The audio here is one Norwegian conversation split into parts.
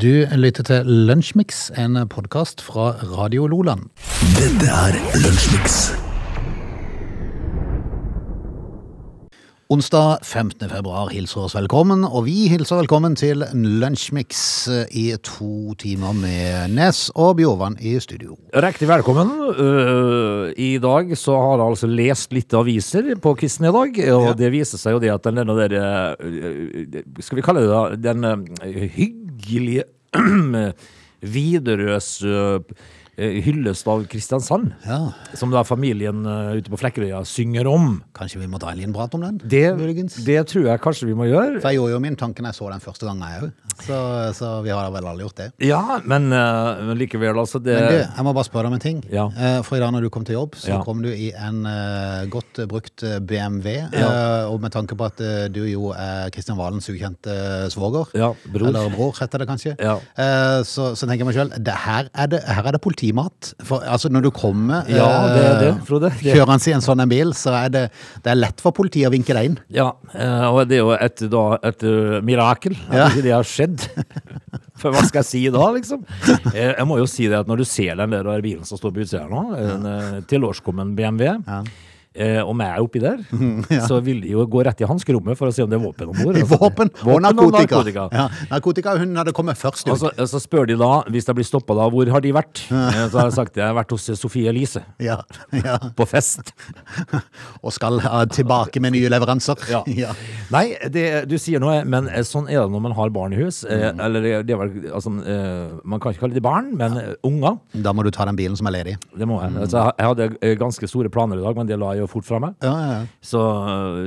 Du lytter til Lunsjmix, en podkast fra Radio Loland. Dette er Lunsjmix. Onsdag 15. februar hilser oss velkommen, og vi hilser velkommen til Lunsjmix i to timer med Nes og Bjorvann i studio. Riktig velkommen. Uh, I dag så har jeg altså lest litt aviser på quizen i dag, og Ja. det viser seg jo det at den der uh, Skal vi kalle det da den uh, hyggelige Widerøes hyllest av Kristiansand, Ja, som da familien uh, ute på Flekkerøya synger om. Kanskje vi må ta en liten prat om den? Det, det tror jeg kanskje vi må gjøre. For jeg gjorde jo min tanken jeg så den første gangen, jeg òg. Så, så vi har vel alle gjort det. Ja, men, uh, men likevel, altså det, Men du, jeg må bare spørre deg om en ting. Ja. Eh, For i dag når du kom til jobb, så Ja. kom du i en eh, godt eh, brukt eh, BMW. Eh, og med tanke på at eh, du jo er Kristian Valens ukjente svoger. Eller bror, heter det kanskje. Eh, så, så tenker jeg meg sjøl, her, er det- her er det politimat. For altså, når du kommer Ja, det det, eh, Frode. Det- kjørende i en sånn bil, så er det, det er lett for politiet å vinke deg inn. Ja, eh, og det er jo et, da, et uh, mirakel at Ja. ikke det har skjedd. For hva skal jeg si da, liksom? Eh, Jeg må jo si det at når du ser den der bilen som står på utsida nå, en eh, tilårskommen BMW, eh, og meg oppi der, så vil de jo gå rett i hanskerommet for å se om det er våpen om bord. Våpen og narkotika. narkotika. Ja, narkotika hun hadde kommet først ut. Og så, så spør de da, hvis de blir stoppa da, hvor har de vært? Ja. Så har jeg sagt jeg har vært hos Sofie Elise, ja, ja. på fest. Og skal uh, tilbake med nye leveranser. Ja. Ja. Nei, det, du sier noe, men eh, sånn er det når man har barn i hus. Eh, Mm. Eller det, var er vel, altså, eh, man kan ikke kalle det barn, men eh, unger. Da må du ta den bilen som er ledig. Det må jeg. Altså, jeg- hadde eh, ganske store planer i dag, men det la jeg jo fort fra meg. Ja, ja, ja. Så,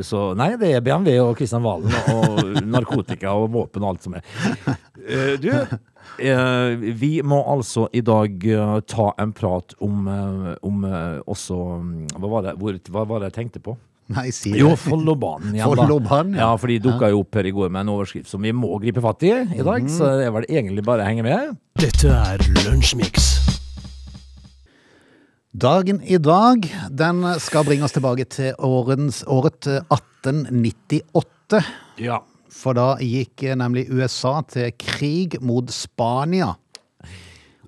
så nei, det er BMW og Kristian Valen og narkotika og våpen og alt som er. Eh, Du, eh, vi må altså i dag eh, ta en prat om, om også mm, hva var, det, hvor, hva var det jeg tenkte på? Nei, si det. Jo, Follobanen igjen, da. Follobanen, ja. ja. for de dukka jo opp her i går med en overskrift som vi må gripe fatt i i dag. Så det er vel egentlig bare å henge med. Dette er Lunsjmix. Dagen i dag, den skal bringe oss tilbake til årens, året 1898. Ja. For da gikk eh, nemlig USA til krig mot Spania.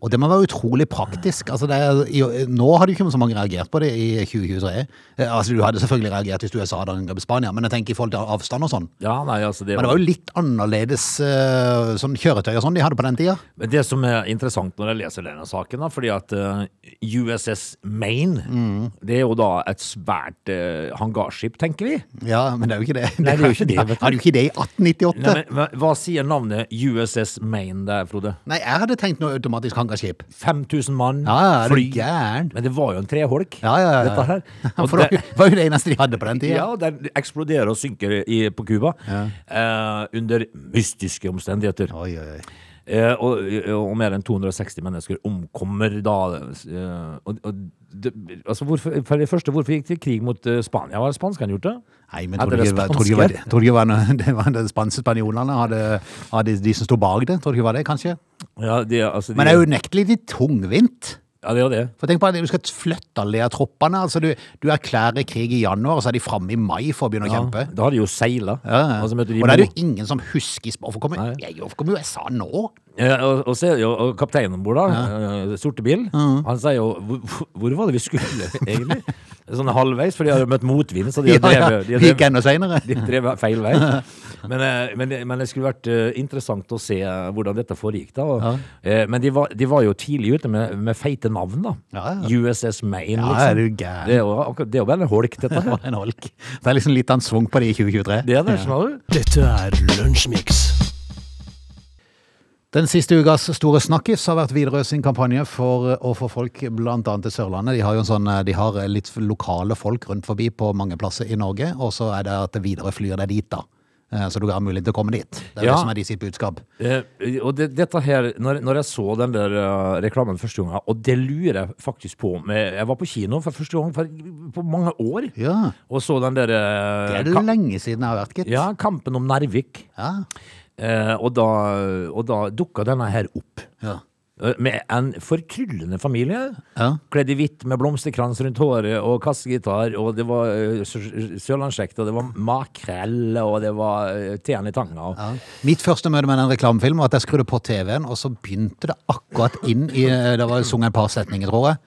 Og det må være utrolig praktisk. Altså det er, i, nå hadde jo ikke så mange reagert på det i 2023. Eh, Altså Du hadde selvfølgelig reagert hvis USA hadde angrepet Spania, men jeg tenker i forhold til avstand og sånn. ja, nei, altså det, Men det var jo litt annerledes eh, sånn kjøretøy og sånn de hadde på den tida. Men det som er interessant når jeg leser denne saken, da, fordi at uh, USS Maine, Mm. det er jo da et svært uh, hangarskip, tenker vi. Ja, men det er jo ikke det. Nei, det er jo ikke det, vet du. Hadde jo ikke det i 1898. Nei, men, hva sier navnet USS Maine der, Frode? Nei, jeg hadde tenkt noe automatisk hangarskip. 5000 mann, Ja, ja, fly. gæren? Men det var jo en treholk, Ja, ja, ja. dette her. Og For det var jo det eneste de hadde på den tida. Ja, den eksploderer og synker i, på Cuba eh, under mystiske omstendigheter. Oi, oi, og, og mer enn 260 mennesker omkommer da. Eh, og, og, det, altså hvorfor, for det første, hvorfor gikk de krig mot eh, Spania? Var det spanskene gjort det? Nei, men tror du ikke, det, var det spanske spanjolene hadde, hadde de som sto bak det? Tror du ikke var det, kanskje? Ja, de, altså, de, Men det er unektelig litt tungvint. Ja, det gjør det. For tenk på at Du skal flytte alle de troppene. altså Du, du erklærer krig i januar, og så er de framme i mai for å begynne å kjempe. da har de jo seila. Ja, ja. Og Og da er det jo ingen som husker Hvorfor kommer, kommer USA nå? Ja, og, og, se, og kapteinen om bord, da, eh, sorte bil, han sier jo hvor, hvor var det vi skulle, egentlig? Sånn halvveis, for de har jo møtt motvind, så de Ja, har ja, drevet, de har drevet, de har drevet feil vei. Men, eh, men, det- men det skulle vært eh, interessant å se eh, hvordan dette foregikk. da. Og, eh, Men de var, de var jo tidlig ute med, med feite navn, da. Ja, ja. USS Maine, Ja, liksom. er du gæren. Det er jo, det er jo bare en holk, dette her. En holk. Det er liksom litt av en svung på det i 2023. Det er det, skjønner du? Dette er Lunsjmix. Den siste ukas store snakkis har vært Widerøe sin kampanje for å få folk bl.a. til Sørlandet. De har jo en sånn, de har litt lokale folk rundt forbi på mange plasser i Norge, og så er det at Widerøe flyr deg dit, da. Eh, Så du har mulighet til å komme dit. Det er Ja. det som er de sitt budskap. Eh, og det, dette her, når, når jeg så den der uh, reklamen første gang, og det lurer jeg faktisk på med, Jeg var på kino for første gang for, på mange år, Ja, og så den der uh, det er det lenge siden jeg har vært, gitt. Ja, Kampen om Nervik. Ja. Eh, og da, og da dukka denne her opp. Ja. Eh, med en fortryllende familie. Ja. Kledd i hvitt med blomsterkrans rundt håret og kassegitar, og det var uh, og det var makrell, og det var uh, teen i tanga. Ja. Mitt første møte med den reklamefilmen var at jeg skrudde på TV-en, og så begynte det akkurat inn i Det var sunget et par setninger, tror jeg.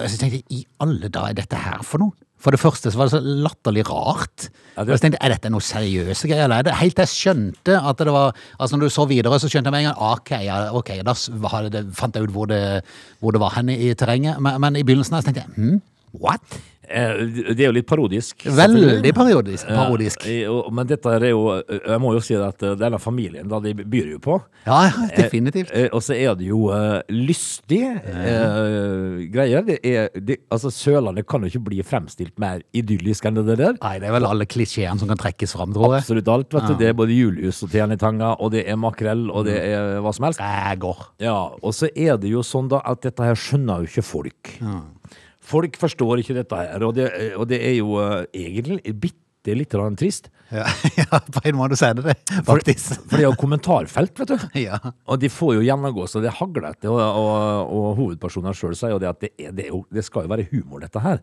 Så tenkte jeg, i alle dager, er dette her for noe? For det første så var det så latterlig rart. Ja, det- Jeg tenkte er dette noe seriøse greier? Eller er det helt til jeg skjønte at det var Altså når du så videre, så skjønte jeg med en gang ok, ja, ok, da fant jeg ut hvor det, hvor det var henne i terrenget. Men, men i begynnelsen her så tenkte jeg hm, what? Eh, det er jo litt parodisk. Veldig parodisk. parodisk. Eh, men dette er jo eh, Jeg må jo si at denne familien, da, de byr jo på. Ja, ja, definitivt. Og så er det jo lystige lystig eh, greier. Det er, det, altså Sørlandet kan jo ikke bli fremstilt mer idyllisk enn det der. Nei, det er vel alle klisjeene som kan trekkes fram, tror jeg. Absolutt alt. vet du. Det er både julehus og Tian og det er makrell, og det er hva som helst. Ræger. Ja, Og så er det jo sånn da at dette her skjønner jo ikke folk. Folk forstår ikke dette her, og det, og det er jo uh, egentlig bitte litt trist. Ja, ja, på en måte sier er det det, faktisk. For det er jo kommentarfelt, vet du. Ja. Og de får jo gjennomgå så det hagler etter, og, og, og hovedpersonen sjøl sier jo det at det, er, det, er jo, det skal jo være humor, dette her.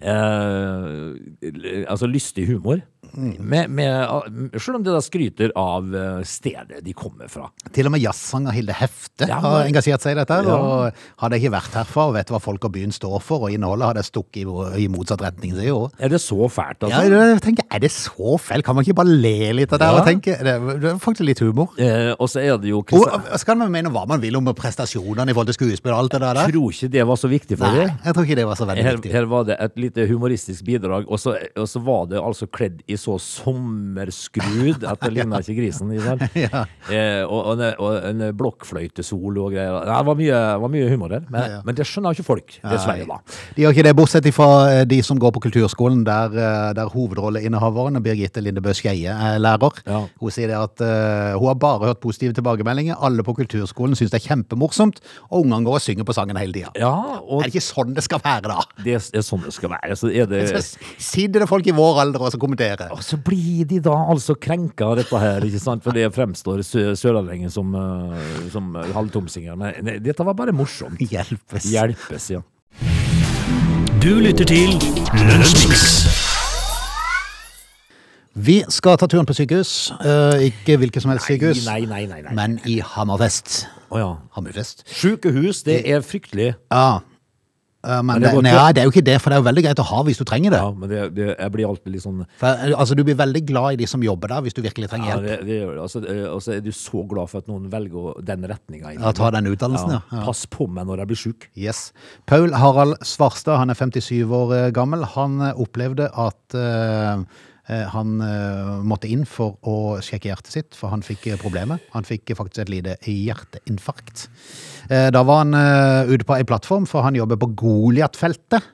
Eh, altså lystig humor. Med, med, selv om det da skryter av eh, stedet de kommer fra. Til og med jazzsanger Hilde Hefte Ja, har engasjert seg i dette. Ja. Og hadde ikke vært herfra og vet hva folk og byen står for, og innholdet, hadde stukket i, i motsatt retning. Så jo. Er det så fælt, Ja, altså? jeg tenker, Er det så fælt? Kan man ikke bare le litt av det? Ja. og tenke, det, er- det er faktisk litt humor. Eh, og så er det jo Og, så kan man mene hva man vil om prestasjonene i forhold til skuespill og alt det der. Jeg tror ikke det var så viktig for Nei, dem. jeg tror ikke det var så veldig Her, viktig. her var det et lite humoristisk bidrag, og så, og så var det altså kledd i så sommerskrud at det ligna ikke grisen. Ja. eh, og, og, en, og en blokkfløytesolo og greier. Det var mye, var mye humor der, men, Ja, men det skjønner ikke folk, dessverre. da. De gjør ikke det, bortsett fra eh, de som går på kulturskolen, der, eh, der hovedrolleinnehaveren, Birgitte Lindebø Skeie, er lærer. Ja. Hun sier at uh, hun har bare hørt positive tilbakemeldinger. Alle på kulturskolen syns det er kjempemorsomt, og ungene går og synger på sangen hele tida. Ja, og Er det ikke sånn det skal være, da? det er sånn det skal være. Så det Så sitter det folk i vår alder og så kommenterer. Og så blir de da altså krenka av dette her, ikke sant? For det fremstår sø- sørlendinger som, uh, som halvtomsinger. Men ne- dette var bare morsomt. Hjelpes. Hjelpes, ja. Du lytter til Lønnsmiks. Vi skal ta turen på sykehus. Uh, ikke hvilket som helst sykehus, Nei, nei, nei. nei. men i Hammerfest. Oh, ja. Hammerfest. Sykehus, det er fryktelig. Ja. Eh, men det det, nei, det er jo ikke det, for det er jo veldig greit å ha hvis du trenger det. Ja, men det, det, jeg blir alltid litt sånn For, eh, altså, du blir veldig glad i de som jobber der, hvis du virkelig trenger ja, hjelp. det, det, altså, eh, Og så er du så glad for at noen velger den retninga. Ja, ta den utdannelsen, ja. ja. Pass på meg når jeg blir sjuk. Yes. Paul Harald Svarstad, han er 57 år gammel. Han opplevde at eh, han uh, måtte inn for å sjekke hjertet sitt, for han fikk problemer. Han fikk faktisk et lite hjerteinfarkt. Eh, da var han eh, ute på ei plattform, for han jobber på Goliat-feltet.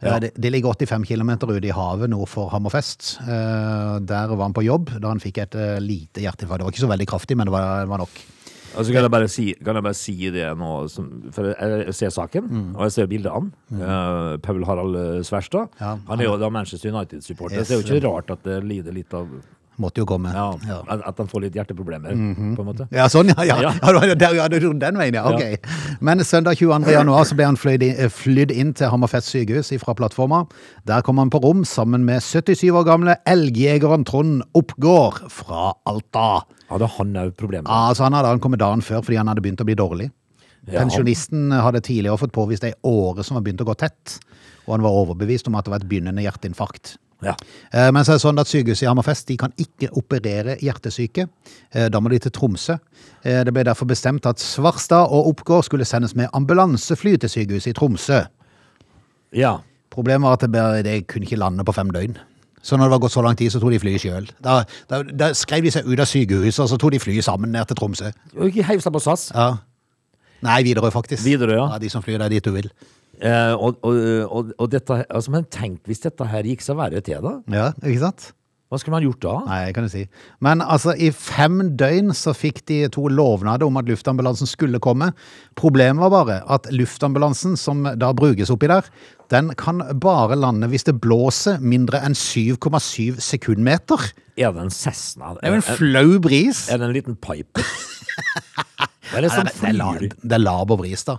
Ja. Det, det ligger 85 km ute i havet nord for Hammerfest. Eh, Der var han på jobb da han fikk et lite hjerteinfarkt. Det var ikke så veldig kraftig, men det var, det var nok. Altså, kan, jeg bare si, kan jeg bare si det nå? Som, for jeg, ser saken, Mm. og jeg ser bildet av mm. Paul Harald Sverstad. Ja, han er jo da Manchester United-supporter, Yes, så det er jo ikke rart at det lider litt av Måtte jo komme. ja, Ja. At, han får litt hjerteproblemer, på en måte. Ja, sånn, ja. ja. Ja. du- den veien, ja. Ok. Men søndag 22. januar så ble han eh, flydd inn til Hammerfest sykehus fra plattforma. Der kom han på rom sammen med 77 år gamle elgjegeren Trond Oppgård fra Alta. Hadde han òg problemer? Ja, altså Han hadde ankommet dagen før fordi han hadde begynt å bli dårlig. Pensjonisten hadde tidligere fått påvist ei åre som var begynt å gå tett, og han var overbevist om at det var et begynnende hjerteinfarkt. Ja. Eh, Men så er det sånn at sykehuset i Hammerfest de kan ikke operere hjertesyke. Eh, Da må de til Tromsø. Eh, Det ble derfor bestemt at Svarstad og Oppgård skulle sendes med ambulansefly til sykehuset i Tromsø. ja. Problemet var at det, ble, det kunne ikke lande på fem døgn. Så når det var gått så lang tid, så tok de flyet sjøl. Da, da, da skrev de seg ut av sykehuset, og så tok de flyet sammen ned til Tromsø. Og ikke heiv seg på SAS. Ja. Nei, Widerøe, faktisk. Widerøe, ja. ja. De som flyr der dit du vil. Eh, og, og, og, dette, altså, men tenk hvis dette her gikk seg verre til, da? Ja, ikke sant? Hva skulle man gjort da? Nei, kan du si. Men altså, i fem døgn så fikk de to lovnader om at luftambulansen skulle komme. Problemet var bare at luftambulansen som da brukes oppi der, den kan bare lande hvis det blåser mindre enn 7,7 sekundmeter. Er det en Cessna? Det er jo en flau bris. Er det en liten pipe? det er det det, er la- flyr? det er laber bris, da.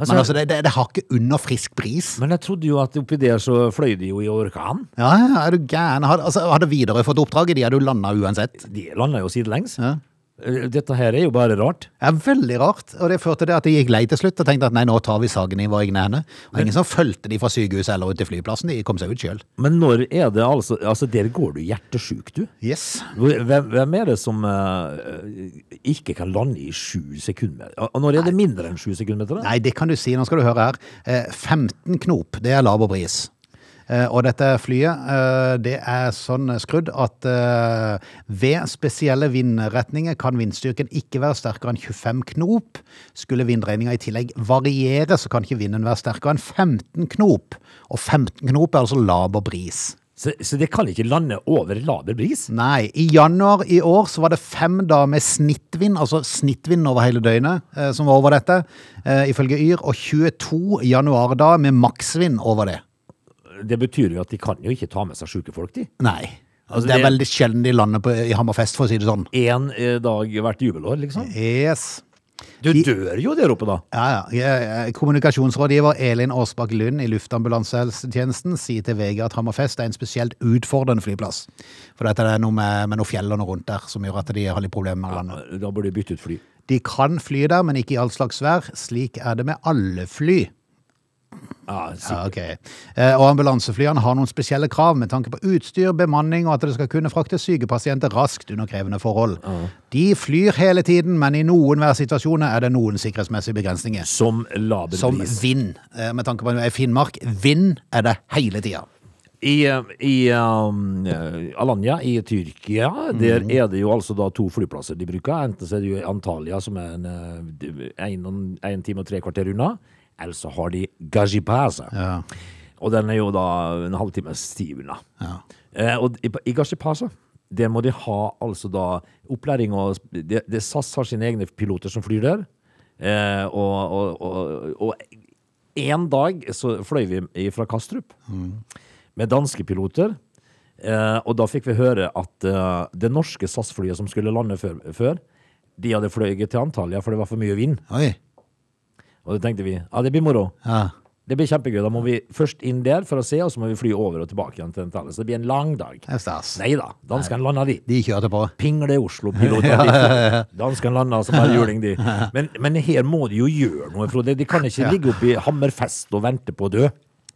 Altså, Men altså, det, det, det har ikke under frisk bris. Men jeg trodde jo at oppi der så fløy de jo i orkan. Ja, er du gæren? Hadde, altså, hadde Widerøe fått oppdraget, de hadde jo landa uansett. De landa jo sidelengs. Ja. Eh, Dette her er jo bare rart. Er veldig rart, og det førte til at de gikk lei til slutt og tenkte at nei, nå tar vi saken i våre egne hender. Og ingen som fulgte de fra sykehuset eller ut til flyplassen, de kom seg ut sjøl. Men når er det altså Altså, der går du hjertesjuk, du. Yes. Hvem, hvem er det som uh, ikke kan lande i sju sekunder? Og når er det mindre enn sju sekunder? Nei, det kan du si. Nå skal du høre her. Eh, 15 knop, det er laber bris. Eh, og dette flyet, eh, det er sånn skrudd at eh, ved spesielle vindretninger kan vindstyrken ikke være sterkere enn 25 knop. Skulle vindregninga i tillegg variere, så kan ikke vinden være sterkere enn 15 knop. Og 15 knop er altså laber bris. Så, så det kan ikke lande over laber bris? Nei, i januar i år så var det fem dager med snittvind, altså snittvind over hele døgnet, eh, som var over dette, eh, ifølge Yr, og 22 januardager med maksvind over det. Det betyr jo at de kan jo ikke ta med seg sjuke folk, de. Nei. Altså, det er veldig sjelden de lander på, i Hammerfest, for å si det sånn. Én eh, dag hvert jubelår, liksom. Yes. Du De- dør jo der oppe, da. Ja, ja. Kommunikasjonsrådgiver Elin Aasbakk Lund i Luftambulansetjenesten sier til VG at Hammerfest er en spesielt utfordrende flyplass. For dette er noe med, med noen fjell og noe rundt der som gjør at de har litt problemer med å lande. Da burde de bytte ut fly. De kan fly der, men ikke i all slags vær. Slik er det med alle fly. Ja. Ja, ok. Eh, Og ambulanseflyene har noen spesielle krav med tanke på utstyr, bemanning og at det skal kunne frakte syke pasienter raskt under krevende forhold. De flyr hele tiden, men i noen værsituasjoner er det noen sikkerhetsmessige begrensninger. Som laber Som vind. Eh, Med tanke på at det er Finnmark, vind er det hele tida. I, eh, i um, Alanya i Tyrkia, der er det jo altså da to flyplasser de bruker. Enten så er det jo Antalya, som er en, en, en time og tre kvarter unna, eller så har de Gazipaza. Ja. Og den er jo da en halvtimes tid unna. Ja. Eh, og i, i Gazipaza, der må de ha altså da opplæring og det, det SAS har sine egne piloter som flyr der. Eh, og, og, og, og en dag så fløy vi fra Kastrup med danske piloter. Eh, og da fikk vi høre at eh, det norske SAS-flyet som skulle lande før, før, de hadde fløyet til Antalya, for det var for mye vind. Oi. Og da tenkte vi ja, det blir moro. Ja. Det blir kjempegøy. Da må vi først inn der for å se, og så må vi fly over og tilbake igjen til Antalya. Så det blir en lang dag. Det stas. Nei da, danskene landa de. De kjørte på. Pingle Oslo-piloter. ja, Danskene landa som bare juling, de. Men, men her må de jo gjøre noe, Frode. De kan ikke ligge oppe i Hammerfest og vente på å dø.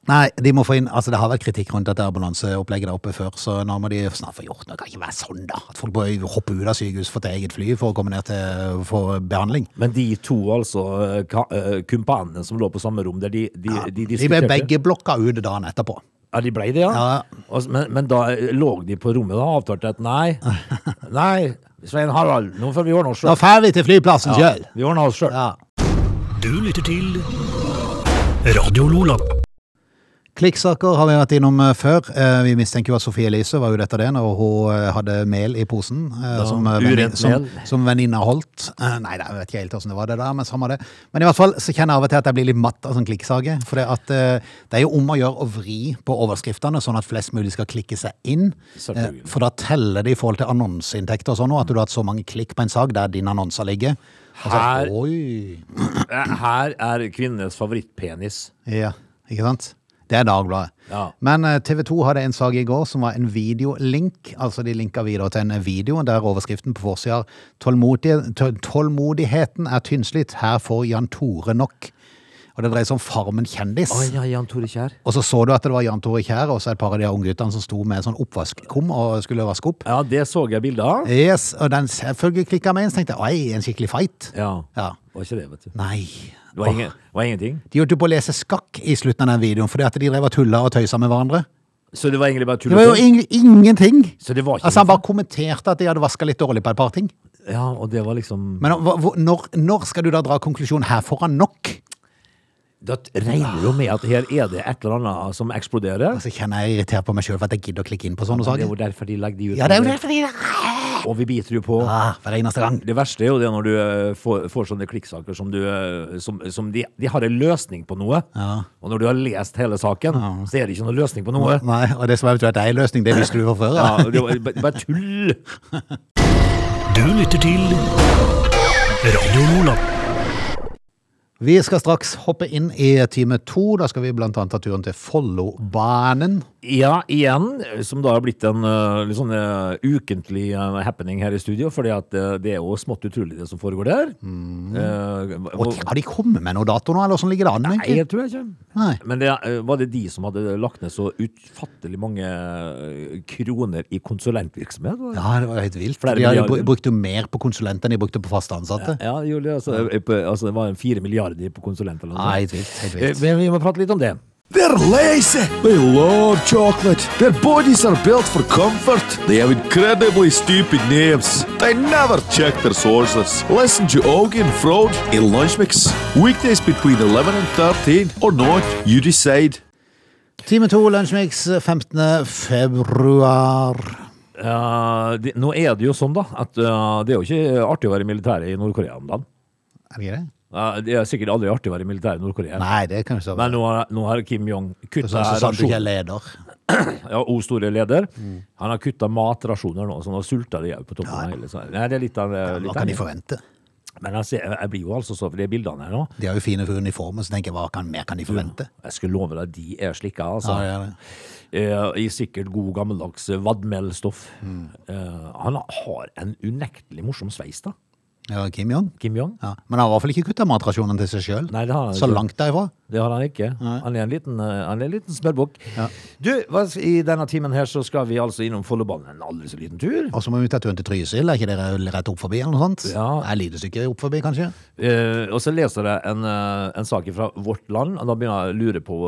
Nei, de må få inn, altså det har vært kritikk rundt dette ambulanseopplegget der oppe før, så nå må de snart få gjort noe. Det kan ikke være sånn da, at folk må hoppe ut av sykehus for til eget fly for å komme ned til for behandling. Men de to altså eh, eh, kumpanene som lå på samme rom der, de, de, de De ble begge blokka ut dagen etterpå. Ja, de ble det, ja? Ja. Men, men da eh, lå de på rommet og avtalte at nei, nei, Svein Harald, nå får vi ordne oss Da Nå drar vi til flyplassen Ja, vi ordner oss sjøl. Ja. Du lytter til Radio Lola. Klikksaker har vi vært innom eh, før. Eh, Vi mistenker jo at Sofie Elise var ute etter det når hun eh, hadde mel i posen. som, som, som venninna holdt. Nei, jeg vet ikke helt hvordan det var det der, men samme det. Men i hvert fall så kjenner jeg av og til at jeg blir litt matt av sånn klikksaker. For det, at, det er jo om å gjøre å vri på overskriftene, sånn at flest mulig skal klikke seg inn. For da teller det i forhold til annonseinntekter og sånn, at du har hatt så mange klikk på en sak der din annonser ligger. Altså, Her- Her er kvinnenes favorittpenis. Ja, ikke sant? Det er Dagbladet. Ja. Men eh, TV 2 hadde en sak i går som var en videolink. Altså de linka videre til en video der overskriften på forsida «Tålmodig- tå- 'Tålmodigheten er tynnslitt. Her får Jan Tore nok'. Og det dreier seg om Farmen kjendis. Oh, ja, Jan Tore Kjær. Og så så du at det var Jan Tore Kjær og så et par av de ungguttene som sto med en sånn oppvaskkum og skulle vaske opp. Ja, det så jeg bilder av. Yes, og den selvfølgelig klikka meg inn, så tenkte jeg oi, en skikkelig fight. Ja. Ja. Var ikke det, vet du. Nei. Det var, ingen, var ingenting. De holdt jo på å lese skakk i slutten av den videoen fordi at de drev og tulla og tøysa med hverandre. Så det var egentlig bare tull Det var jo ing ingenting. Så det var ikke Altså Han bare kommenterte at de hadde vaska litt dårlig på et par ting. Ja, og det var liksom Men når, når skal du da dra konklusjonen her får han nok? Da regner du med at her er det et eller annet som eksploderer. Altså kjenner jeg irritert på meg sjøl for at jeg gidder å klikke inn på sånne saker. Ja, Det er jo derfor de legger de ut. Ja, det er jo derfor de Og vi biter jo på. ah, Hver eneste gang. Det verste er jo det når du eh, får, får sånne klikksaker som du eh, som, som de, de har en løsning på noe. Og når du har lest hele saken, så er det ikke noen løsning på noe. Nei, Og det som eventuelt er en løsning, det visste du fra før. Ja, Ja. det var bare- bare tull. Du lytter til Radio Lola. Vi skal straks hoppe inn i time to. Da skal vi annet ta turen til Follobanen. Ja, igjen, som da har blitt en uh, litt sånn uh, ukentlig uh, happening her i studio, at uh, det er jo smått utrolig det som foregår der. Uh, Og og- har de kommet med noe dato nå, eller åssen ligger det an? Nei, jeg tror jeg ikke. Nei. Men det, var det de som hadde lagt ned så utfattelig mange kroner i konsulentvirksomhet? var? Ja, det var helt vilt. Flere De har jo mer på konsulent enn de brukte på faste ansatte. Ja, gjorde. Altså, eh, altså, det var en fire milliarder på konsulenter. Nei, helt vilt. Helt vilt. Men vi må prate litt om det. They're lazy. They love chocolate. Their bodies are built for comfort. They have incredibly stupid names. They never check their sources. Listen to Augie and Frode in Lunch Mix. Weekdays between 11 and 13 or not, you decide. Time to, Lunsjmix 15. februar. Eh, det, nå er det jo sånn, da, at uh, det er jo ikke artig å være i militæret i Nord-Korea om dagen. Er det greit? det? Det er sikkert aldri artig å være i militæret i Nord-Korea. Nei, det kan vi så Men nå har, nå har Kim Jong kutta så sant du ikke er leder. Ja, O store leder. Mm. Han har kutta matrasjoner nå, så nå sulter de på toppen av hele. Så, nei, det er litt av ja, Hva kan de forvente? Men jeg, ser, jeg blir jo altså så For de bildene her nå De har jo fine uniformer, så tenker jeg hva kan, mer kan de forvente? Jeg skulle love deg, de er slikka, altså. Ja. Eh, I sikkert god gammeldags vadmelstoff. Mm. Eh, han har en unektelig morsom sveis, da. Ja, Kim Jong? Kim Jong. Ja. Men han har i hvert fall ikke kutta matrasjonen til seg sjøl. Så langt derifra. Det har han ikke. Han er en liten, eh, han er en liten smørbukk. Du, i denne timen her så skal vi altså innom Follobanen en aldri så liten tur. Og så må vi ta turen til Trysil. Er ikke dere rett opp forbi, eller noe sånt? Ja. Er lite opp forbi, kanskje? Eh, og så leser jeg en, eh, en sak fra Vårt Land, og da begynner jeg å lure på,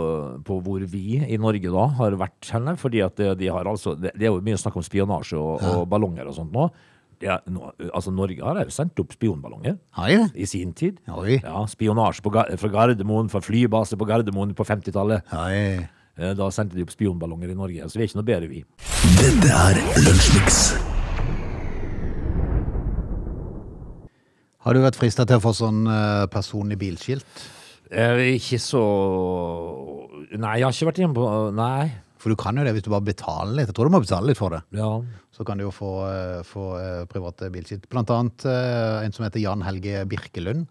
på hvor vi i Norge da har vært henne. Fordi at de har altså, det, er jo mye snakk om spionasje og, og ballonger og sånt nå. Det no, altså Norge har jo sendt opp spionballonger Har jeg det? i sin tid. Oi. Ja, Spionasje på, Ga- fra Gardermoen, fra flybase på Gardermoen på 50-tallet. Oi. Eh, Da sendte de opp spionballonger i Norge, så vi er ikke noe bedre, vi. Dette er Lunsjmix. Har du vært frista til å få sånn eh, personlig bilskilt? Eh, ikke så Nei, jeg har ikke vært hjemme på Nei. For du kan jo det hvis du bare betaler litt. Jeg tror du må betale litt for det. Ja. Så kan du jo få, eh, få eh, private bilskilt. Blant annet eh, en som heter Jan Helge Birkelund.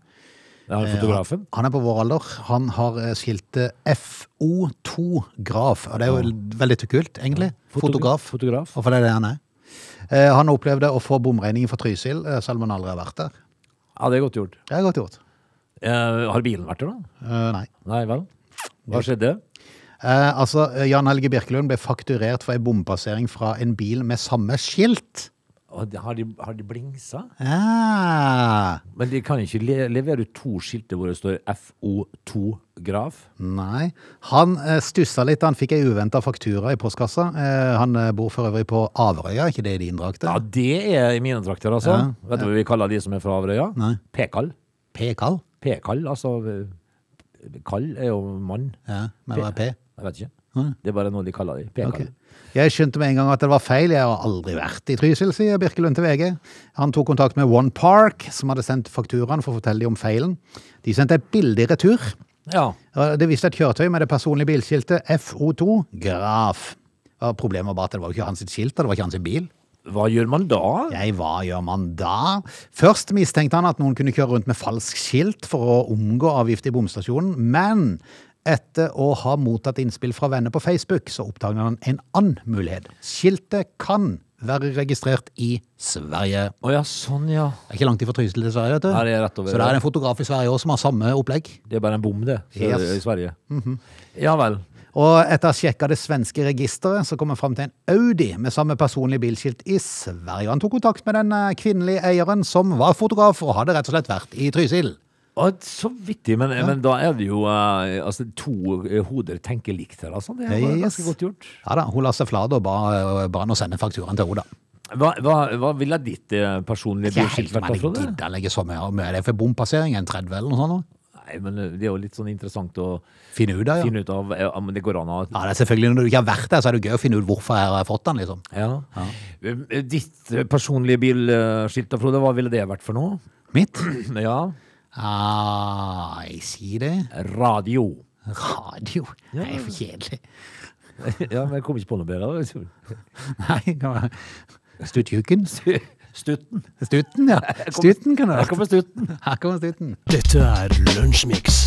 Ja, fotografen. Han er på vår alder. Han har skiltet FO2-graf. Og det er jo veldig kult, egentlig. Fotograf. Fotograf. Og for det er det han er. Han opplevde å få bomregningen fra Trysil, selv om han aldri har vært der. Ja, det er godt gjort. Det er godt gjort. Eh, har bilen vært der, da? Eh, Nei. Nei vel? Hva skjedde? Eh, altså, eh, Jan Helge Birkelund ble fakturert for en bompassering fra en bil med samme skilt. Og Har de, har de blingsa? Ja. Men de kan ikke le levere ut to skilter hvor det står FO2-graf? nei. Han eh, stussa litt da han fikk ei uventa faktura i postkassa. Eh, han eh, bor for øvrig på Averøya, ikke det i din drakt? Ja, det er i mine drakter, altså. Ja. Vet du hva vi kaller de som er fra Averøya? P-kall. P-kall? P-kall, altså eh, Kall er jo mann. Ja, men hva er P? Jeg vet ikke. Det er bare noe de kaller de. P-kall. Jeg skjønte med en gang at det var feil. Jeg har aldri vært i Trysil, sier Birkelund til VG. Han tok kontakt med One Park, som hadde sendt fakturaen for å fortelle dem om feilen. De sendte et bilde i retur. Ja. Det viste et kjøretøy med det personlige bilskiltet FO2 Graf. Problemet var bare at det var ikke hans skilt, og det var ikke hans bil. Hva gjør man da? Jeg, hva gjør man da? Først mistenkte han at noen kunne kjøre rundt med falsk skilt for å omgå avgift i bomstasjonen, men etter å ha mottatt innspill fra venner på Facebook, så oppdaget han en annen mulighet. Skiltet kan være registrert i Sverige. Å ja, sånn ja. Det er ikke langt ifra Trysil til Sverige, vet du. Nei, det er rett over. Så det er en fotograf i Sverige også som har samme opplegg. Det er bare en bom, det. Yes. I Sverige. Ja vel. Og etter å ha sjekka det svenske registeret, så kom han fram til en Audi med samme personlige bilskilt i Sverige. Han tok kontakt med den eh, kvinnelige eieren, som var fotograf, og hadde rett og slett vært i Trysil. Så vittig, men, men da er det jo uh, altså, to eh, hoder tenker likt her, altså. Det er Yes. ganske godt gjort. Ja da, Hun la seg flat og ba, ba å sende fakturaen til henne. da. Hva, hva, hva ville ditt eh, personlige Ikke bilskilt vært, da, jeg gidder legge så mye er det for bompassering, en 30 eller noe sånt. Nei, men det er jo litt sånn interessant å Finne ut av, ja. finne ut av om det går an å Ja, det er selvfølgelig Når du ikke har vært der, så er det gøy å finne ut hvorfor jeg har fått den, liksom. ja. ja. Ditt personlige bilskilt, da, Frode, hva ville det vært for noe? Mitt? Ja, Ah, jeg sier det. radio. Radio. Det er for kjedelig. ja, men jeg kom ikke på noe bedre. da. Nei, kan være Stuttjuken. Stutten. Stutten, ja. Stutten kan det være. Her kommer stutten. Her kommer stutten. Dette er Lunsjmix.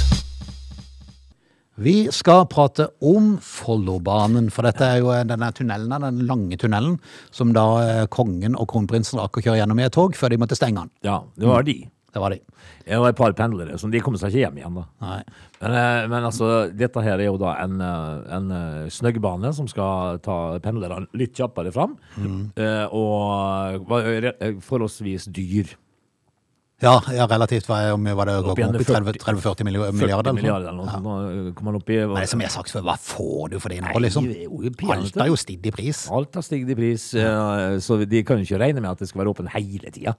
Vi skal prate om Follobanen, for dette er jo denne tunnelen, den lange tunnelen, som da eh, kongen og kronprinsen rakk å kjøre gjennom i et tog før de måtte stenge den. Ja, det var de. Det var de. Det var et par pendlere som de kom seg ikke hjem igjen. da. Nei. Men, eh, men altså, dette her er jo da en, eh, en eh, snøggbane som skal ta pendlerne litt kjappere fram. Mm. Og var forholdsvis dyr. Ja, ja, relativt var, om var det Opp opp i 30 30-40 milliarder? 40 eller noe milliarder sånt? eller noe sånt. Nå kom man opp i Men det er som jeg har sagt før, hva får du for det nå, liksom? er. Alt har jo stiget i pris. Alt har stiget i pris, så de kan jo ikke regne med at det skal være åpen hele tida.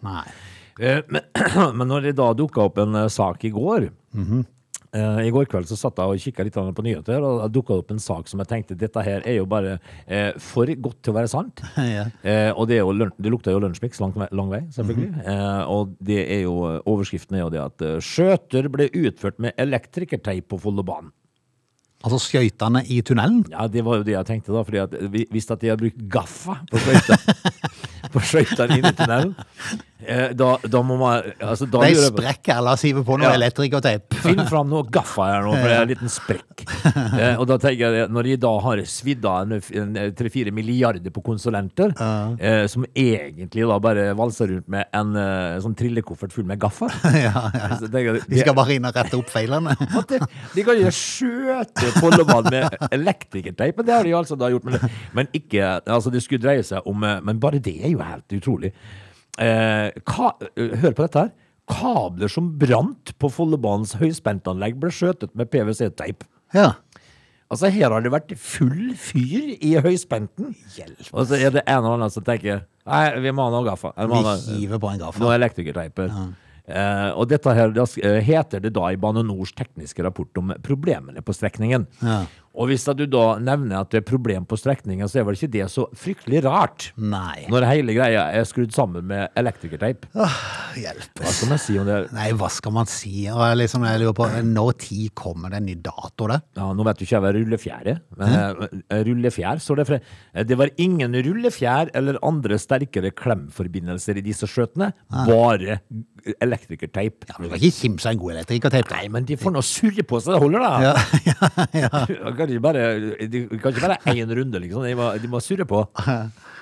Eh, Men, men når det da dukka opp en eh, sak i går eh, I går kveld så satt jeg og kikka litt på nyheter, og det dukka opp en sak som jeg tenkte dette her er jo bare eh, for godt til å være sant. Ja. Eh, og det, det lukter jo lunsjmiks lang, lang vei, selvfølgelig. eh, og det er jo, overskriften er jo det at skjøter ble utført med elektrikerteip på Follobanen. Altså skøytene i tunnelen? Ja, det var jo det jeg tenkte da, fordi at hvis at de har brukt gaffa på skøyter på skøytene inn i tunnelen, da, da må man altså, da lurer jeg på- sprekker eller siver på noe Ja. elektrikerteip. Finn fram noe gaffa her nå, for det er en liten sprekk. Eh, og da tenker jeg, når de da har svidd av tre-fire milliarder på konsulenter, eh, som egentlig da bare valser rundt med en uh, sånn trillekoffert full med gaffa ja, ja. Jeg, De skal bare inn og rette opp feilene. de, de kan jo skjøte Follobanen med elektrikerteip, men det har de altså da gjort. Men, men ikke, altså det skulle dreie seg om eh, Men bare det er jo helt utrolig. Eh, eh, hør på dette her. Kabler som brant på Follobanens høyspentanlegg ble skjøtet med PwC-teip. Ja. Altså Her har det vært full fyr i høyspenten. Og så er det en eller annen som tenker Nei, vi må ha noe gaffa. Vi hiver på en gaffa. noe elektrikerteiper. elektrikerteiper. Eh, og dette her det eh, heter det da i Bane Nors tekniske rapport om problemene på strekningen. Ja. Og hvis at du da nevner at det er problem på strekningen, så er vel ikke det så fryktelig rart. Nei. Når hele greia er skrudd sammen med elektrikerteip. Hva skal man si om det? Nei, hva skal man si? Og jeg, liksom, jeg lurer på, Når tid kommer det en ny dato, det? Ja, Nå vet du ikke jeg hva rullefjær er. Men eh, rullefjær står det for. Eh, Det var ingen rullefjær eller andre sterkere klemforbindelser i disse skjøtene. Bare elektrikerteip. Ja, men Du kan ikke kimse av en god elektrikerteip. Nei, men de får nå surre på seg, det holder da. Ja, ja, ja. Kan ikke bare, de kan ikke bare én runde, liksom. De må, de må surre på.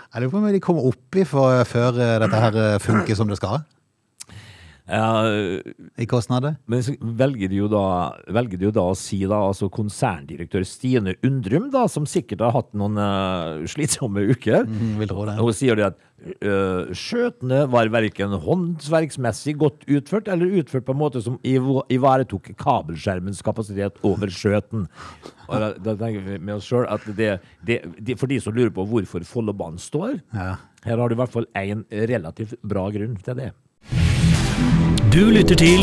Jeg lurer på om de kommer opp i før dette her funker som det skal I kostnader. men så velger de jo da, velger de jo da å si da, altså konserndirektør Stine Undrum, da, som sikkert har hatt noen uh, slitsomme uker. Mm. Hun sier det at uh, skjøtene var verken håndverksmessig godt utført, eller utført på en måte som iv- ivaretok kabelskjermens kapasitet over skjøten. Og da, da tenker vi med oss sjøl at det, det, det, for de som lurer på hvorfor Follobanen står, Ja. her har du i hvert fall én relativt bra grunn til det. Du lytter til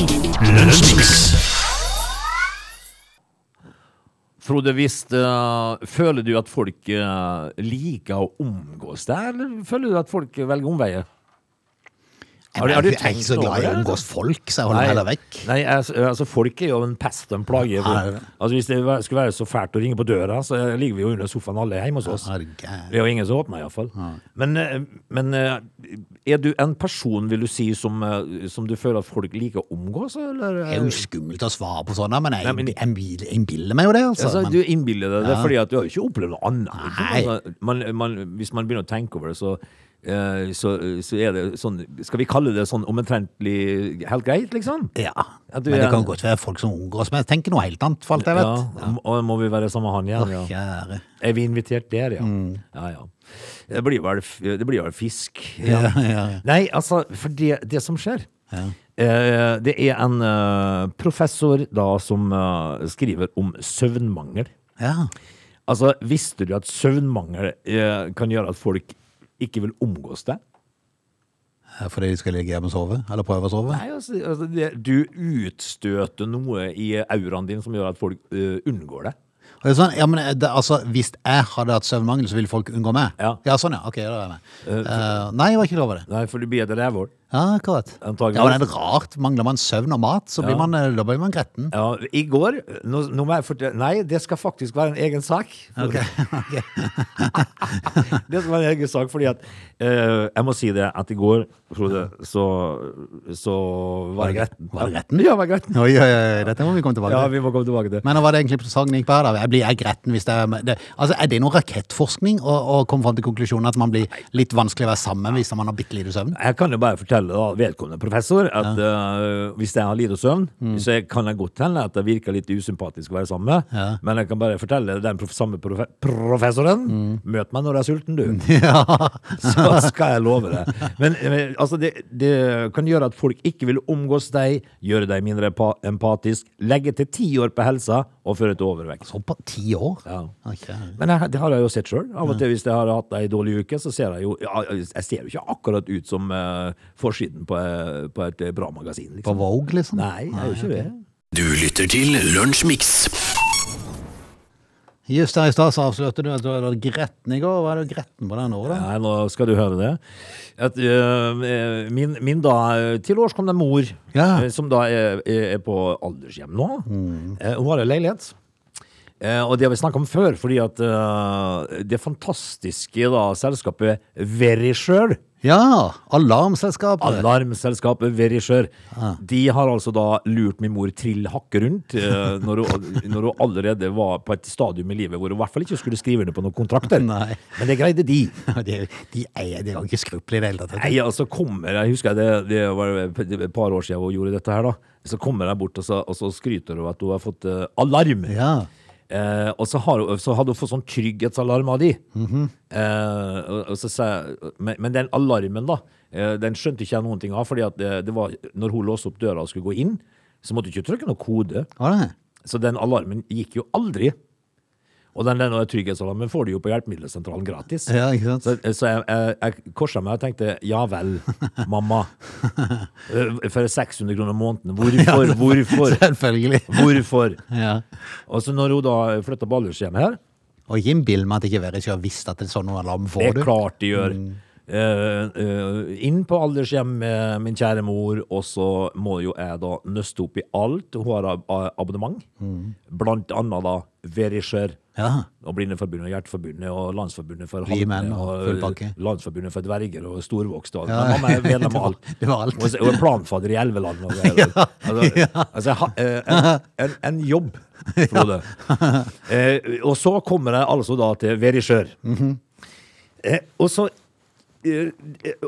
Lønnsmix. Frode, hvis, uh, føler du at folk uh, liker å omgås deg, eller føler du at folk velger omveier? Har du- har du jeg er ikke så glad i å omgås folk, så jeg holder meg heller vekk. Nei, altså, altså folk er jo en pest og en plage. Ja. Altså Hvis det skulle være så fælt å ringe på døra, så ligger vi jo under sofaen alle hjemme hos oss. Ja, det er jo ingen som åpner, iallfall. Men, men er du en person, vil du si, som, som du føler at folk liker å omgås, eller? Det er jo skummelt å svare på sånne, men jeg, jeg, jeg innbiller meg jo det, altså. Altså, du innbiller deg det fordi at du har jo ikke opplevd noe annet. Nei. Altså, man, man, hvis man begynner å tenke over det, så, så, så er det sånn Skal vi kalle det sånn omtrentlig helt greit, liksom? ja, du men det kan godt være folk som men jeg tenker noe helt annet, for alt jeg vet. Ja, ja. må vi være sammen med han igjen? Åh, Ja. Er vi invitert der, ja? Mm. Ja, ja. Det blir vel, det blir vel fisk. Ja, ja, ja. Nei, altså, for det, det som skjer eh, Det er en eh, professor da som eh, skriver om søvnmangel. Ja. Altså, visste du at søvnmangel eh, kan gjøre at folk ikke vil omgås deg? Fordi de skal ligge hjemme og sove, eller prøve å sove. Nei, altså, altså det, du utstøter noe i auraen din som gjør at folk uh, unngår deg. Det sånn, ja, men det, altså, hvis jeg hadde hatt søvnmangel, så ville folk unngå meg? Ja. ja sånn ja, ok, da er jeg med. Eh, nei, jeg var ikke klar over det. Nei, for du blir et rævhål. Ja, akkurat. Antagelig. Ja, men det er rart. Mangler man søvn og mat, så blir Ja. man, eh, da blir man gretten. Ja, I går nå, nå må jeg fortelle, Nei, det skal faktisk være en egen sak. Ok, Det skal være en egen sak, fordi at eh, Jeg må si det at i går, Frode, så, så var jeg gretten. Var det gretten? Ja, jeg var gretten. Oi, oi, oi, dette må vi komme tilbake Ja, til. vi må komme tilbake til det. Men hva var det egentlig sangen gikk på her da? Jeg blir jeg gretten hvis det er det, Altså, er det noe rakettforskning å, å komme fram til konklusjonen at man blir litt vanskelig å være sammen hvis man har bitte lite søvn? Jeg kan jo bare fortelle da, vedkommende professor at eh, hvis jeg har lite søvn, så kan det godt hende at det virker litt usympatisk å være sammen med. Ja. Men jeg kan bare fortelle den prof samme prof professoren Møt meg når jeg er sulten, du. Ja. Så skal jeg love det. Men men altså, det, det kan gjøre at folk ikke vil omgås deg, gjøre deg mindre empatisk, legge til ti år på helsa og føre til overvekt. Så på ti år? Ja. Okay. Men jeg, det har jeg jo sett sjøl. Av og til hvis jeg har hatt ei dårlig uke, så ser jeg jo Jeg ser jo ikke akkurat ut som uh, forsiden på, eh, på et eh, bra magasin. På Liksom. Vogue, liksom? Nei, jeg jo ikke det. Du lytter til Lunsjmix. Just der i stad avslørte du at du hadde gretten i går. Hva er du gretten på den nå? da? Nei, nå skal du høre det. At, uh, min, min da til års mor, Ja. som da er, er er på aldershjem nå. Eh, hun har en leilighet. Eh, og det har vi snakka om før, fordi at det fantastiske da selskapet Verisure Ja! Alarmselskapet. Alarmselskapet Verisure. De har altså da lurt min mor trill hakket rundt eh, når, hun, når hun allerede var på et stadium i livet hvor hun i hvert fall ikke skulle skrive under på noen kontrakter. Nei. Men det greide de. De, de, eier, de har ikke skrupler i det hele tatt. Nei, altså kommer Jeg husker det, det var et par år siden hun gjorde dette her, da. Så kommer jeg bort, og så, og så skryter hun at hun har fått eh, alarm. Ja. Eh, og så, har, så hadde hun fått sånn trygghetsalarm av de. eh, og, og så men, men den alarmen, da, eh, den skjønte ikke jeg noen ting av. fordi at det, det var, når hun låste opp døra og skulle gå inn, så måtte hun ikke trykke noe kode. Ah. Så den alarmen gikk jo aldri. Og den, den trygghetsalarmen får du jo på hjelpemiddelsentralen gratis. Ja, ikke sant? Så, så jeg, jeg, jeg korsa meg og tenkte ja vel, mamma. Eh, For 600 kroner måneden. Hvorfor? Hvorfor? Selvfølgelig. Hvorfor? Ja. Og så når hun da flytta aldershjem her, Og ikke innbill meg at ikke Verisure har visst at er sånn noe du. det er klart de gjør. Mm. Uh, uh, inn på aldershjem med min kjære mor, og så må jo jeg da nøste opp i alt. Hun har ab- abonnement, blant annet da Verisure. Ja. Og Blindeforbundet, Hjerteforbundet og Landsforbundet for Halvmenn og, og. Landsforbundet for dverger og storvokste. Og, Ja, mamma er medlem av alt. det var alt. Og Og er planfadder i Elveland. Og ja. altså, altså, jeg eh, en, en, en jobb, Frode. Eh, og så kommer jeg altså da til Verisjør. Mhm. eh, og så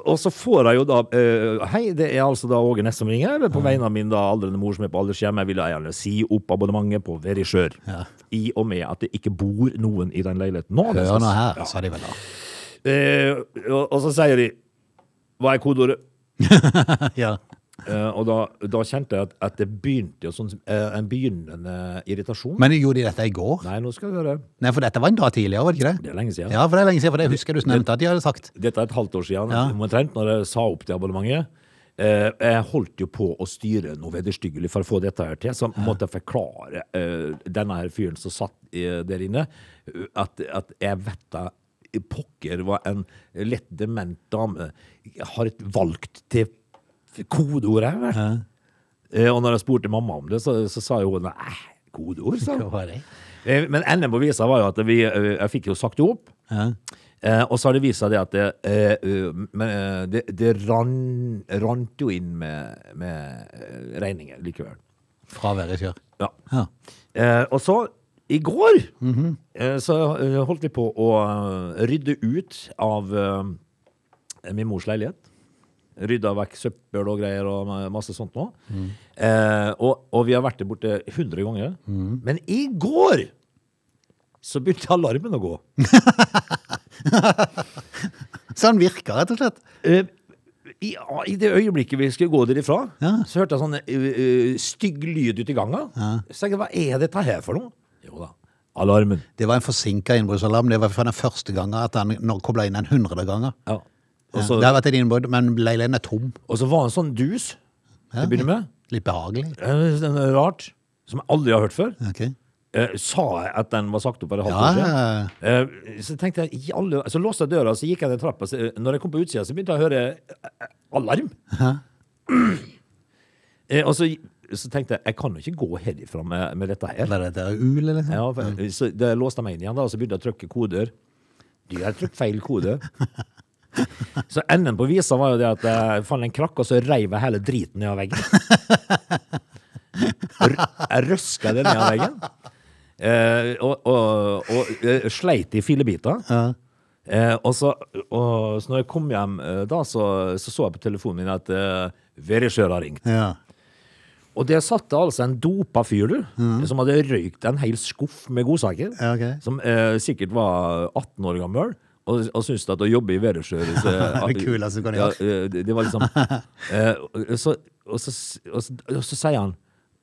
og så får jeg jo da eh, Hei, det er altså da Åge Næss som ringer. På vegne av min da aldrende mor som er på aldershjem. Jeg vil gjerne si opp abonnementet på Verisjør. Ja. I og med at det ikke bor noen i den leiligheten nå. Hør nå her, Ja. sa de vel da. Eh, og så sier de Hva er kodeordet? Ja. Eh, og da, da kjente jeg at, at det begynte jo sånn uh, en begynnende irritasjon. Men gjorde de dette i går? Nei, nå skal vi høre. Nei, for dette var en dag tidligere, var det ikke det? Det er lenge siden. Ja, for det er lenge siden, for det husker jeg du nevnte at de hadde sagt. Dette er et halvt år siden, Ja. omtrent, når jeg sa opp det abonnementet. Uh, jeg holdt jo på å styre noe vederstyggelig for å få dette her til, så måtte jeg forklare denne her fyren som satt der inne, at, at jeg vet da pokker hva en lett dement dame har valgt til kodeord her. vel? Eh, og når jeg spurte mamma om det, så, så sa jo hun nei, kodeord, sa hun. Eh, Men enden på visa var jo at vi, eh, jeg fikk jo sagt det opp. Ja. Eh, og så har det vist seg det at det, eh, eh, men, eh, det, det ran, rant jo inn med, med eh, regninger likevel. Fra kjør. Ja. Ja. Eh, og så, i går, eh, så eh, holdt vi på å eh, rydde ut av eh, min mors leilighet. Rydda vekk søppel og greier og masse sånt nå. Eh, og, og vi har vært der borte 100 ganger. Men i går så begynte alarmen å gå. Så den virka, rett og slett. Eh, i, I det øyeblikket vi skulle gå derifra, Ja. så hørte jeg sånn eh, stygg lyd ute i gangen. Så tenkte jeg, hva er dette her for noe? Jo da, alarmen. Det var en forsinka innbruddsalarm. Det var for den første gangen at han kobla inn en hundre ganger. Ja. Og Ja. Det har vært et innbrudd, men leiligheten er tom. og så var det en sånn dus til å begynne med. Litt behagelig. Eh, er Rart. Som jeg aldri har hørt før. Okay. Eh, sa jeg at den var sagt opp for et halvt Ja, år siden? Eh, så tenkte jeg, alle, så låste jeg døra, så gikk jeg ned trappa. Så, eh, når jeg kom på utsida, så begynte jeg å høre eh, alarm. Eh, og så, så tenkte jeg, jeg kan jo ikke gå herifra med, med dette her. Eller dette er ul, eller sånn. Ja, for, så det låste jeg meg inn igjen, da, og så begynte jeg å trykke koder. Du har trykt feil kode. Så enden på visa var jo det at jeg fant en krakk, og så reiv jeg hele driten ned av veggen. Jeg røska det ned av veggen. Eh, og, og, og eh, sleit i fillebiter. Eh, og så, og, så når jeg kom hjem eh, da, så, så så jeg på telefonen min at uh, Verisjøl har ringt. Ja. Og der satt det altså en dopa fyr, du, som hadde røykt en hel skuff med godsaker. Ja, okay. Som eh, sikkert var 18 år gammel. Og, og syntes at å jobbe i Veresjør Det kan ja, eh, det, det var liksom eh, så, og, så, og, så, og så sier han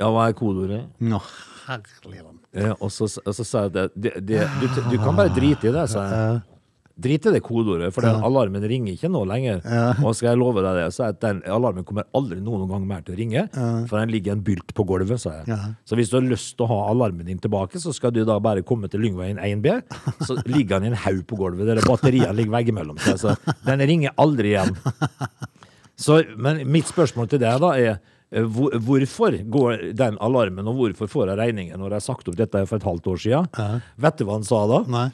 Ja, hva er kodeordet? Nå, herlig land. Eh, og, så, sier så sa jeg at det, det, du, du kan bare drite i det, sa jeg. Drit i det kodeordet, for den alarmen ringer ikke nå lenger. Og skal jeg love deg det, så er den alarmen kommer aldri noen gang mer til å ringe, for den ligger en bylt på gulvet, sa jeg. Så hvis du har lyst til å ha alarmen din tilbake, så skal du da bare komme til Lyngveien 1B, så ligger den i en haug på gulvet, der batteriene ligger veggimellom. Så jeg den ringer aldri igjen. Så, men mitt spørsmål til deg da er eh, hvorfor går den alarmen, og hvorfor får jeg regningen når jeg har sagt opp dette for et halvt år siden? Vet du hva han sa da? Nei.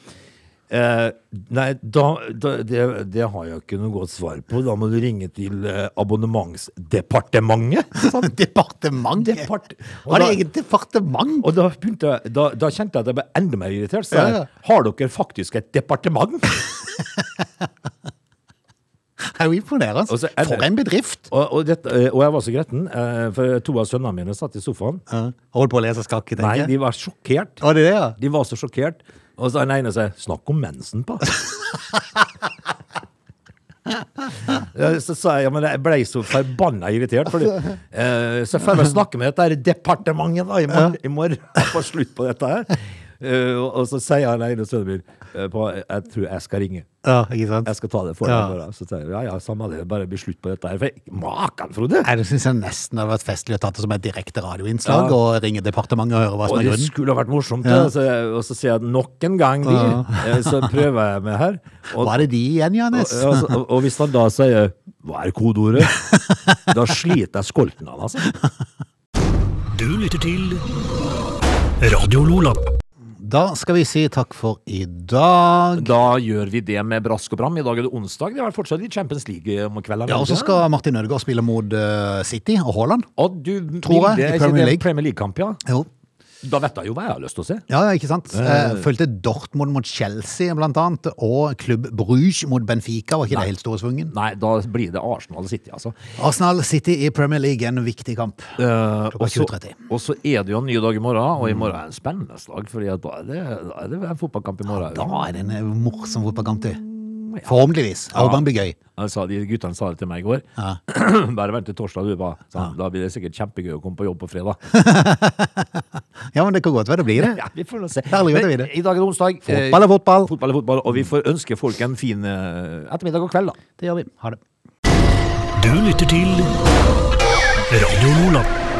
Eh, nei, da, da, det, det har jeg ikke noe godt svar på. Da må du ringe til eh, abonnementsdepartementet. Sånn. departementet? Depart- Har de eget departement? Og da, begynte da, da kjente jeg at jeg ble enda mer irritert. Så Ja, jeg, ja. har dere faktisk et departement? Det er jo imponerende. Og så er det- For en bedrift. og, og, dette, eh, og jeg var så gretten, eh, for to av sønnene mine satt i sofaen. Ja. Holdt på å lese skakk, tenker Nei, de var sjokkert. Var det det, ja? De var så sjokkert. Og så den ene sier 'snakk om mensen', på. Så sa jeg ja, men jeg ble så forbanna irritert. Fordi, eh, så får jeg snakke med dette her departementet da, i morgen, i morgen få slutt på dette her. Eh, og, og så sier han ene sønnen min på, jeg tror jeg skal ringe. Ja, ikke sant? Jeg skal ta det for Ja. deg. bare. Så sier jeg ja, ja, samme det, bare bli slutt på dette her. For Makan, Frode! Nei, Det syns jeg nesten hadde vært festlig å tatt det som et direkte radioinnslag Ja. og ringe departementet og høre hva som Og er det skulle ha vært morsomt. Ja. Ja. Så, og så sier jeg nok en gang, de, ja. så prøver jeg meg her. Og, Hva er det de igjen, og, og, og, og hvis han da sier 'hva er kodeordet', da sliter jeg skolten av altså. Du lytter til Radio Lola. Da skal vi si takk for i dag. Da gjør vi det med brask og bram. I dag er det onsdag. Det er fortsatt litt Champions League om kvelden. Ja, og så skal Martin Ødegaard spille mot eh, City og Haaland. Og du, Tror jeg, det, i er Premier League. Premier League-kamp, ja? Jo. Da vet jeg jo hva jeg har lyst til å se. Ja, ja, ikke sant? Eh, Fulgte Dortmund mot Chelsea, blant annet, og Klubb Bruges mot Benfica. Var ikke det helt store svungen? Nei, da blir det Arsenal City, altså. Arsenal City i Premier League, en viktig kamp. Eh, Klokka og så- 20.30. og så er det jo en ny dag i morgen, og i morgen er det en spennende slag. Fordi da er det, da er det en fotballkamp i morgen. Da er det en morsom fotballkamp til. Forhåpentligvis. Det blir gøy. Altså, de guttene sa det til meg i går. Bare vent til torsdag, du. Ba. Så. Da blir det sikkert kjempegøy å komme på jobb på fredag. Ja, men det kan godt være det blir det. Ja, vi får nå se. Herlig Men det. I dag er det onsdag. Fotball er fotball. Fotball er fotball. Og vi får ønske folk en fin eh, ettermiddag og kveld, da. Det gjør vi. Ha det. Du lytter til Radio Lola.